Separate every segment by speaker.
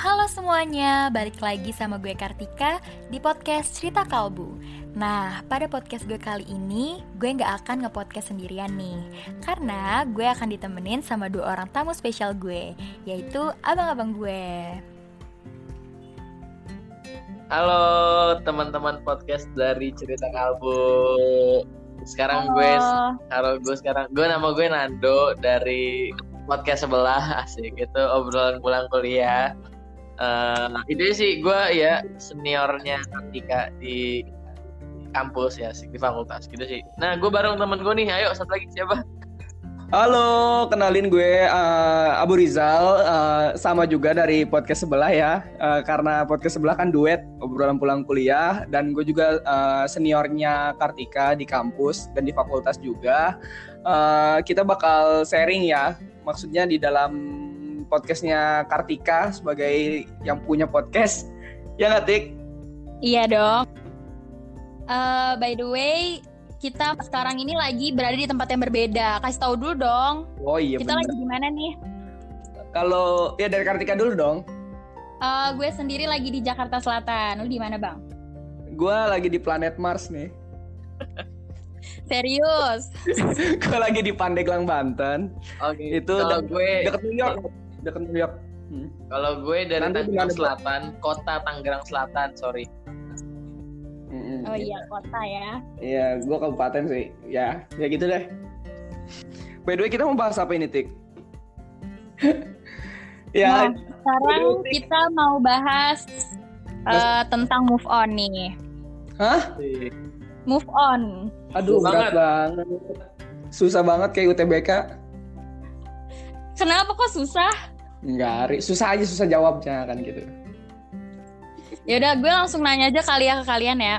Speaker 1: Halo semuanya, balik lagi sama gue Kartika di podcast Cerita Kalbu. Nah, pada podcast gue kali ini, gue gak akan nge-podcast sendirian nih Karena gue akan ditemenin sama dua orang tamu spesial gue Yaitu abang-abang gue.
Speaker 2: Halo teman-teman podcast dari Cerita Kalbu. Sekarang
Speaker 1: Halo.
Speaker 2: gue, halo gue sekarang, gue nama gue Nando dari podcast sebelah asik itu obrolan pulang kuliah Eh, itu sih gue ya seniornya Kartika di kampus ya di fakultas gitu sih. Nah gue bareng temen gue nih ayo satu lagi siapa?
Speaker 3: Halo, kenalin gue eh, Abu Rizal, eh, sama juga dari podcast sebelah ya, Eh, karena podcast sebelah kan duet obrolan pulang kuliah, dan gue juga eh, seniornya Kartika di kampus dan di fakultas juga. Eh, kita bakal sharing ya, maksudnya di dalam podcastnya Kartika sebagai yang punya podcast, ya nggak Tik?
Speaker 4: Iya dong. Eh, by the way, kita sekarang ini lagi berada di tempat yang berbeda. Kasih tahu dulu dong.
Speaker 3: Oh iya
Speaker 4: kita
Speaker 3: bener.
Speaker 4: lagi di mana nih?
Speaker 3: Kalau ya dari Kartika dulu dong.
Speaker 4: Eh, gue sendiri lagi di Jakarta Selatan. Lu di mana bang?
Speaker 3: Gue lagi di planet Mars nih.
Speaker 4: Serius?
Speaker 3: gue lagi di Pandeglang Banten.
Speaker 2: oke
Speaker 3: Itu
Speaker 2: kalau
Speaker 3: dek-
Speaker 2: gue
Speaker 3: Deket New York. New York. Hmm.
Speaker 2: kalau gue dari
Speaker 3: Nanti
Speaker 2: Tangerang? Selatan kota Tangerang Selatan sorry
Speaker 3: Mm-mm.
Speaker 4: Oh iya kota ya.
Speaker 3: Iya, gue kabupaten sih. Ya, ya gitu deh. By the way, kita mau bahas apa ini, Tik? ya,
Speaker 4: Nah, sekarang kita mau bahas eh, tentang move on nih.
Speaker 3: hah?
Speaker 4: Move on.
Speaker 3: Aduh,
Speaker 2: Susah
Speaker 3: berat banget. Susah banget kayak UTBK.
Speaker 4: Kenapa kok susah?
Speaker 3: Enggak, Ri. susah aja susah jawabnya kan gitu.
Speaker 4: Ya udah, gue langsung nanya aja kali ya ke kalian ya.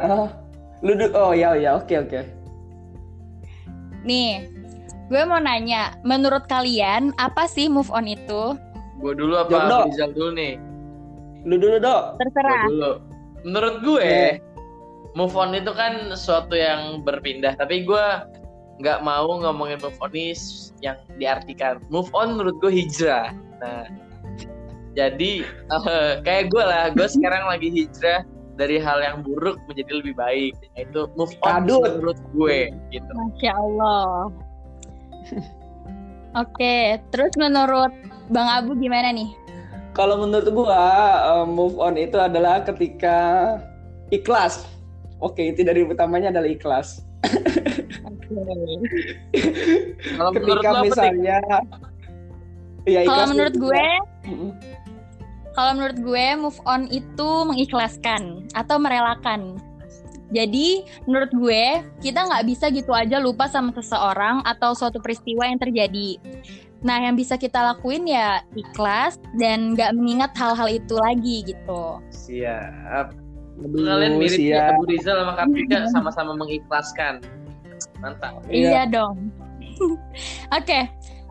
Speaker 3: Ah, lu du- oh ya ya, oke oke.
Speaker 4: Nih, gue mau nanya, menurut kalian apa sih move on itu?
Speaker 2: gue dulu apa. Abu Rizal dulu nih
Speaker 3: Lu dulu, Dok.
Speaker 4: Terserah.
Speaker 2: Gua dulu. Menurut gue,
Speaker 3: Iya.
Speaker 2: move on itu kan suatu yang berpindah. Tapi gue nggak mau ngomongin move on ini s- yang diartikan. Move on menurut gue hijrah. Nah, jadi eh, kayak gue lah. Gue sekarang lagi hijrah dari hal yang buruk menjadi lebih baik. Itu move on
Speaker 3: Kadut.
Speaker 2: menurut gue gitu.
Speaker 4: Masya Allah. Oke, terus menurut Bang Abu gimana nih?
Speaker 3: Kalau menurut gua eh, move on itu adalah ketika ikhlas. Oke, inti dari utamanya adalah ikhlas.
Speaker 2: Kalau menurut
Speaker 3: ketika misalnya ya
Speaker 4: Kalau menurut gue, kalau menurut gue move on itu mengikhlaskan atau merelakan. Jadi menurut gue kita nggak bisa gitu aja lupa sama seseorang atau suatu peristiwa yang terjadi. Nah yang bisa kita lakuin ya ikhlas dan nggak mengingat hal-hal itu lagi gitu.
Speaker 2: Siap.
Speaker 3: Aduh,
Speaker 2: Kalian mirip ya
Speaker 3: siap.
Speaker 2: Abu Rizal sama Kartika sama-sama mengikhlaskan. Mantap.
Speaker 3: Iya.
Speaker 4: Iya dong. Oke,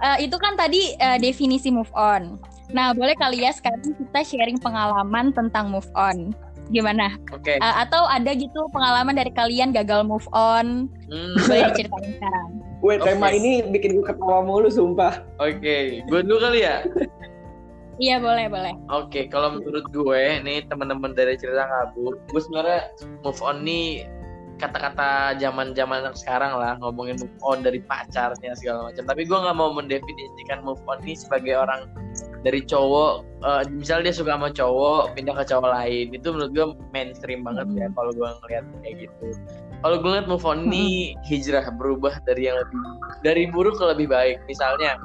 Speaker 4: eh, itu kan tadi eh, definisi move on. Nah, boleh kali ya sekarang kita sharing pengalaman tentang move on. Gimana?
Speaker 2: Oke.
Speaker 4: Eh, atau ada gitu pengalaman dari kalian gagal move on?
Speaker 2: Hmm,
Speaker 4: Boleh diceritain sekarang.
Speaker 3: Wait, tema ini bikin gue ketawa mulu sumpah.
Speaker 2: Oke, gue dulu kali ya.
Speaker 4: Iya, boleh, boleh.
Speaker 2: Oke, kalau menurut gue, nih teman-teman dari cerita kabur, gue sebenarnya move on nih kata-kata zaman-zaman sekarang lah ngomongin move on dari pacarnya segala macam. Tapi gue nggak mau mendefinisikan move on nih sebagai orang dari cowok, eh, misal dia suka sama cowok pindah ke cowok lain, itu menurut gue mainstream banget ya kalau gue ngeliat kayak gitu. Kalau gue ngeliat move on nih hijrah berubah dari yang lebih dari buruk ke lebih baik. Misalnya,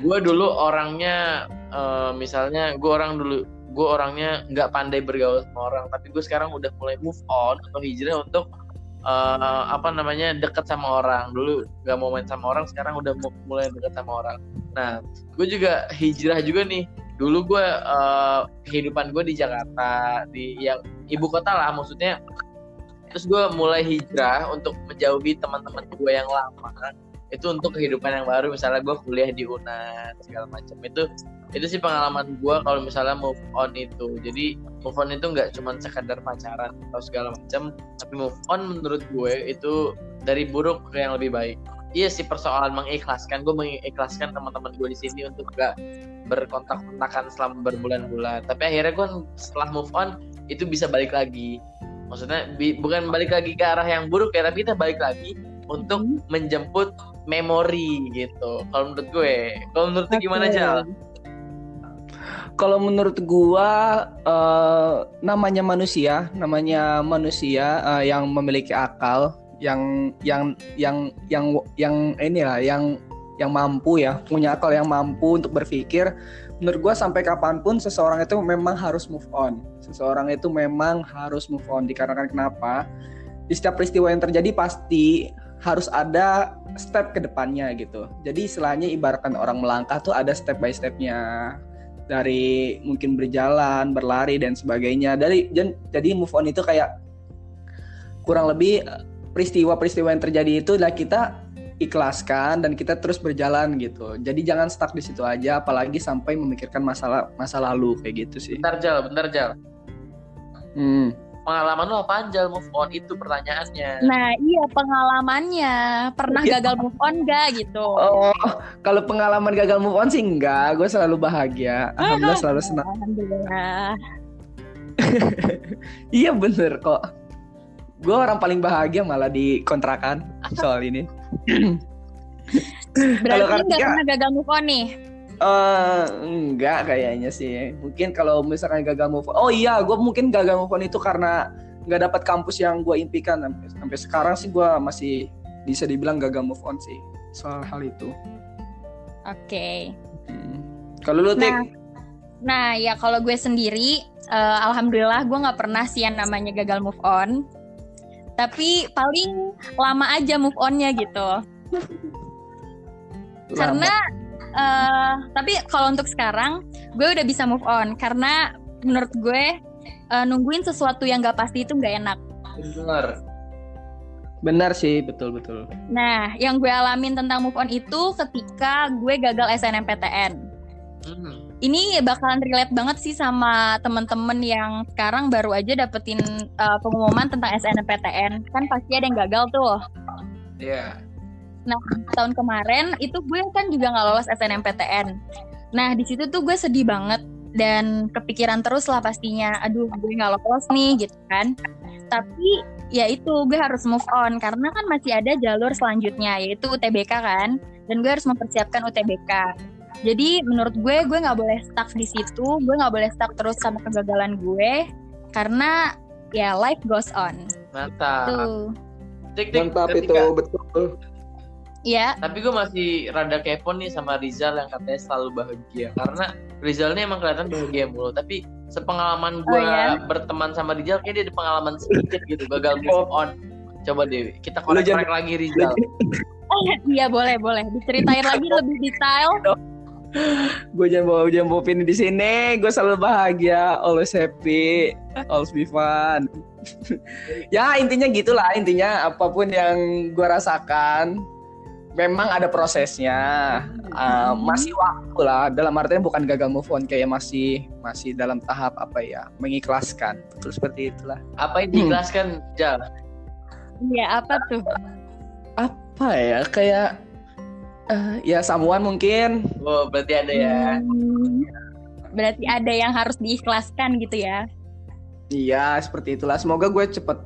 Speaker 2: gue dulu orangnya eh, misalnya gue orang dulu gue orangnya nggak pandai bergaul sama orang tapi gue sekarang udah mulai move on atau hijrah untuk eh, apa namanya deket sama orang. Dulu nggak mau main sama orang sekarang udah mu- mulai deket sama orang. Nah gue juga hijrah juga nih. Dulu gue eh, kehidupan gue di Jakarta di yang ibu kota lah maksudnya. Terus gue mulai hijrah untuk menjauhi teman-teman gue yang lama. Itu untuk kehidupan yang baru misalnya gue kuliah di UNAN segala macam. Itu itu sih pengalaman gue kalau misalnya move on itu. Jadi move on itu nggak cuma sekadar pacaran atau segala macam tapi move on menurut gue itu dari buruk ke yang lebih baik. Iya sih persoalan mengikhlaskan. Gue mengikhlaskan teman-teman gue di sini untuk gak berkontak-kontakan selama berbulan-bulan. Tapi akhirnya gue setelah move on itu bisa balik lagi. Maksudnya bi- bukan balik lagi ke arah yang buruk ya tapi kita balik lagi untuk
Speaker 4: Hmm.
Speaker 2: menjemput memori gitu. Kalau menurut gue. Kalau menurut gimana. Jal?
Speaker 3: Kalau menurut gua eh, namanya manusia, namanya manusia eh, yang memiliki akal, yang yang yang yang yang inilah yang yang mampu ya, punya akal yang mampu untuk berpikir. Menurut gua sampai kapan pun seseorang itu memang harus move on. Seseorang itu memang harus move on dikarenakan kenapa? Di setiap peristiwa yang terjadi pasti harus ada step ke depannya gitu. Jadi istilahnya ibaratkan orang melangkah tuh ada step by stepnya dari mungkin berjalan, berlari dan sebagainya. Dari jadi move on itu kayak kurang lebih eh, peristiwa-peristiwa yang terjadi itu adalah kita ikhlaskan dan kita terus berjalan gitu. Jadi jangan stuck di situ aja apalagi sampai memikirkan masalah masa lalu kayak gitu sih.
Speaker 2: bentar Jal bentar Jal
Speaker 3: Hmm.
Speaker 2: Pengalaman lu apa Jal move on itu pertanyaannya
Speaker 4: Nah, iya pengalamannya. Pernah
Speaker 3: Iya.
Speaker 4: gagal move on gak gitu?
Speaker 3: Oh, kalau pengalaman gagal move on sih enggak, gue selalu bahagia. Alhamdulillah selalu senang.
Speaker 4: Alhamdulillah.
Speaker 3: Iya bener kok. Gue orang paling bahagia malah di kontrakan soal ini. Kalau
Speaker 4: Berarti nggak pernah gagal move on nih?
Speaker 3: Eh enggak kayaknya sih. Mungkin kalau misalkan gagal move on. Oh iya, gue mungkin gagal move on itu karena nggak dapat kampus yang gue impikan. Sampai, sampai sekarang sih gue masih bisa dibilang gagal move on sih soal hal itu.
Speaker 4: Oke.
Speaker 3: Hmm. Kalau lu Tik?
Speaker 4: Nah, nah ya kalau gue sendiri, eh, alhamdulillah gue nggak pernah sih yang namanya gagal move on. Tapi paling lama aja move onnya gitu. Karena eh, tapi kalau untuk sekarang gue udah bisa move on karena menurut gue eh, nungguin sesuatu yang gak pasti itu nggak enak.
Speaker 2: bener
Speaker 3: benar sih, betul betul.
Speaker 4: Nah, yang gue alamin tentang move on itu ketika gue gagal SNMPTN.
Speaker 2: Hmm.
Speaker 4: Ini bakalan relate banget sih sama temen-temen yang sekarang baru aja dapetin eh, pengumuman tentang SNMPTN. Kan pasti ada yang gagal tuh.
Speaker 2: Iya.
Speaker 4: Tahun kemarin itu gue kan juga nggak lolos SNMPTN. Nah di situ tuh gue sedih banget dan kepikiran terus lah pastinya. Aduh gue nggak lolos nih gitu kan. Tapi ya itu gue harus move on karena kan masih ada jalur selanjutnya yaitu UTBK kan. Dan gue harus mempersiapkan UTBK. Jadi menurut gue gue nggak boleh stuck di situ. Gue nggak boleh stuck terus sama kegagalan gue karena ya life goes on.
Speaker 2: mantap
Speaker 4: Tuh.
Speaker 2: Tik, tik,
Speaker 3: Mantap itu betul.
Speaker 4: Ya,
Speaker 2: Tapi gue masih rada kepo nih sama Rizal yang katanya selalu bahagia karena Rizal ini emang kelihatan bahagia mulu. Tapi sepengalaman gue
Speaker 4: Oh, iya?
Speaker 2: berteman sama Rizal kayak dia ada pengalaman sedikit gitu gagal move on. Coba deh kita korek-korek lagi Rizal.
Speaker 4: Iya boleh boleh diceritain lagi lebih detail.
Speaker 3: gue jangan bawa jangan bawa di sini. Gue selalu bahagia, always happy, always be fun. ya intinya gitulah intinya apa pun yang gue rasakan memang ada prosesnya Uh, masih waktu lah dalam artian bukan gagal move on kayak masih masih dalam tahap apa ya mengikhlaskan betul seperti itulah
Speaker 2: Apa yang diikhlaskan Jal?
Speaker 4: Iya apa tuh?
Speaker 3: apa ya kayak eh, ya samuan mungkin
Speaker 2: Oh berarti ada ya.
Speaker 4: Hmm, berarti ada yang harus diikhlaskan gitu ya?
Speaker 3: Iya, seperti itulah. Semoga gue cepet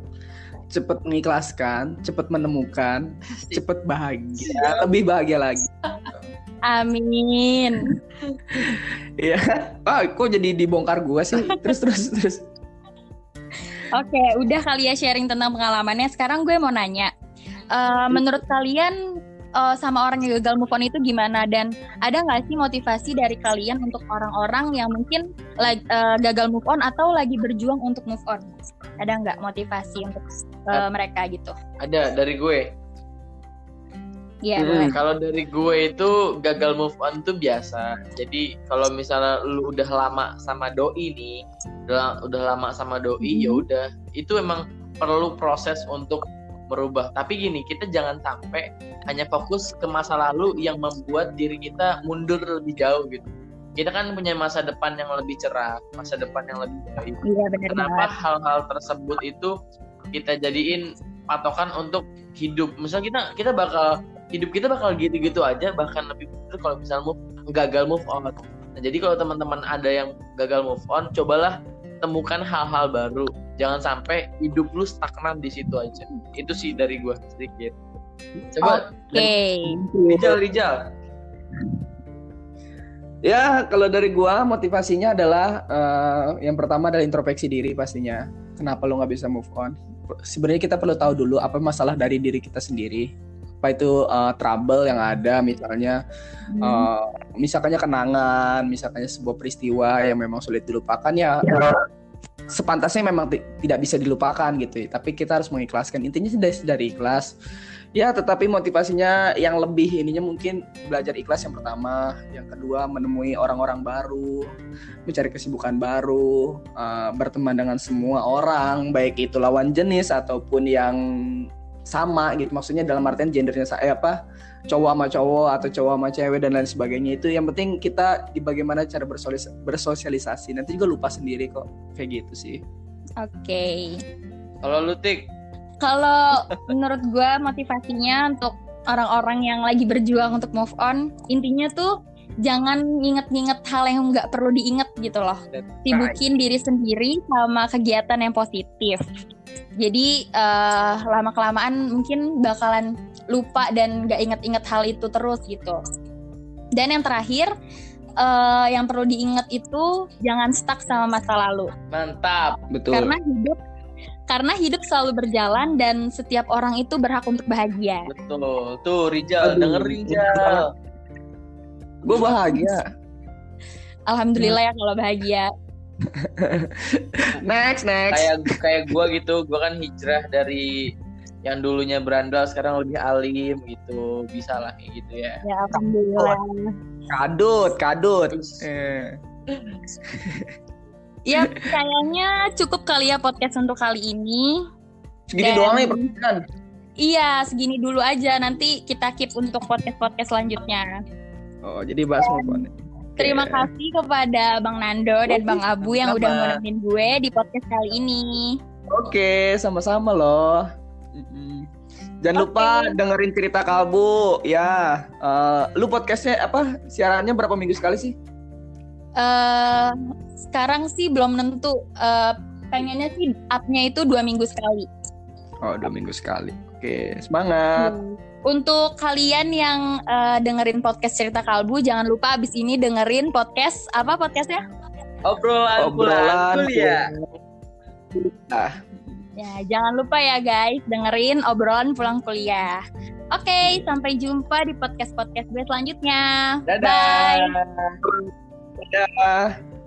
Speaker 3: cepet mengikhlaskan, cepet menemukan, cepet bahagia, lebih bahagia lagi.
Speaker 4: Amin.
Speaker 3: Iya. Ah, kok jadi dibongkar gue sih? Terus terus terus.
Speaker 4: Oke, udah kali ya sharing tentang pengalamannya. Sekarang gue mau nanya, eh, menurut kalian eh, sama orang yang gagal move on itu gimana? Dan ada nggak sih motivasi dari kalian untuk orang-orang yang mungkin eh, gagal move on atau lagi berjuang untuk move on? Ada nggak motivasi untuk eh, mereka gitu?
Speaker 2: Ada dari gue.
Speaker 4: Iya,
Speaker 3: Hmm.
Speaker 4: boleh.
Speaker 2: Kalau dari gue itu gagal move on tuh biasa. Jadi kalau misalnya lu udah lama sama doi nih, udah, udah lama sama doi
Speaker 4: Mhm.
Speaker 2: ya udah itu emang perlu proses untuk merubah. Tapi gini, kita jangan sampai hanya fokus ke masa lalu yang membuat diri kita mundur lebih jauh gitu. Kita kan punya masa depan yang lebih cerah, masa depan yang lebih baik.
Speaker 4: Iya benar
Speaker 2: Kenapa hal-hal tersebut itu kita jadiin patokan untuk hidup? Misal kita kita bakal hidup kita bakal gitu-gitu aja bahkan lebih bener kalau misalnya move, gagal move on nah, jadi kalau teman-teman ada yang gagal move on cobalah temukan hal-hal baru jangan sampai hidup lu stagnan di situ aja itu sih dari gua sedikit coba
Speaker 4: Oke.
Speaker 2: Rijal Rijal
Speaker 3: Ya, kalau dari gua motivasinya adalah eh, yang pertama adalah introspeksi diri pastinya. Kenapa lo nggak bisa move on? Sebenarnya kita perlu tahu dulu apa masalah dari diri kita sendiri. Apa itu eh, trouble yang ada, misalnya, eh, misalkannya kenangan, misalkannya sebuah peristiwa yang memang sulit dilupakan ya. Sepantasnya memang ti- tidak bisa dilupakan gitu. Tapi kita harus mengikhlaskan. Intinya sih dari, dari ikhlas. Ya, tetapi motivasinya yang lebih ininya mungkin belajar ikhlas yang pertama, yang kedua menemui orang-orang baru, mencari kesibukan baru, uh, berteman dengan semua orang, baik itu lawan jenis ataupun yang sama gitu. Maksudnya dalam artian gendernya saya apa cowok sama cowok atau cowok sama cewek dan lain sebagainya itu yang penting kita di bagaimana cara bersolis- bersosialisasi nanti juga lupa sendiri kok kayak gitu sih
Speaker 4: Oke.
Speaker 2: kalau lu tik
Speaker 4: Kalau menurut gue motivasinya untuk orang-orang yang lagi berjuang untuk move on, intinya tuh jangan nginget-nginget hal yang nggak perlu diinget gitu loh. Sibukin diri sendiri sama kegiatan yang positif. Jadi eh, lama-kelamaan mungkin bakalan lupa dan nggak inget-inget hal itu terus gitu. Dan yang terakhir, eh, yang perlu diingat itu jangan stuck sama masa lalu.
Speaker 2: mantap
Speaker 3: betul
Speaker 4: Karena hidup karena hidup selalu berjalan dan setiap orang itu berhak untuk bahagia.
Speaker 2: betul tuh Rijal
Speaker 3: Aduh.
Speaker 2: denger Rijal
Speaker 3: gue bahagia
Speaker 4: Alhamdulillah ya kalau bahagia.
Speaker 3: next next
Speaker 2: kayak kayak gua gitu gua kan hijrah dari yang dulunya berandal sekarang lebih alim gitu bisa lah kayak gitu ya
Speaker 4: Ya alhamdulillah.
Speaker 3: kadut kadut eh.
Speaker 4: Ya kayaknya cukup kali ya podcast untuk kali ini.
Speaker 3: segini
Speaker 4: Dan-
Speaker 3: doang nih pertanyaan
Speaker 4: Iya, segini dulu aja. Nanti kita keep untuk podcast-podcast selanjutnya.
Speaker 3: oh jadi bahas move on
Speaker 4: Terima
Speaker 3: Oke.
Speaker 4: kasih kepada Bang Nando dan Bang Abu yang udah
Speaker 2: Sama-sama.
Speaker 4: mau nemenin gue di podcast kali ini.
Speaker 3: Oke, sama-sama loh. Jangan
Speaker 4: Oke.
Speaker 3: lupa dengerin cerita kalbu ya. Eh, lu podcastnya apa? Siarannya berapa minggu sekali sih?
Speaker 4: eh sekarang sih belum nentu. Eh, pengennya sih up-nya itu dua minggu sekali.
Speaker 3: Oh, dua minggu sekali. Oke, semangat.
Speaker 4: Hmm. Untuk kalian yang eh, dengerin podcast cerita kalbu, jangan lupa abis ini dengerin podcast apa podcastnya?
Speaker 2: obrolan
Speaker 3: Obrolan
Speaker 2: pulang kuliah
Speaker 3: Ah,
Speaker 4: Ya, jangan lupa ya guys, dengerin obrolan pulang kuliah. Oke, sampai jumpa di podcast-podcast gue selanjutnya.
Speaker 2: dadah
Speaker 4: Bye.
Speaker 3: dadah.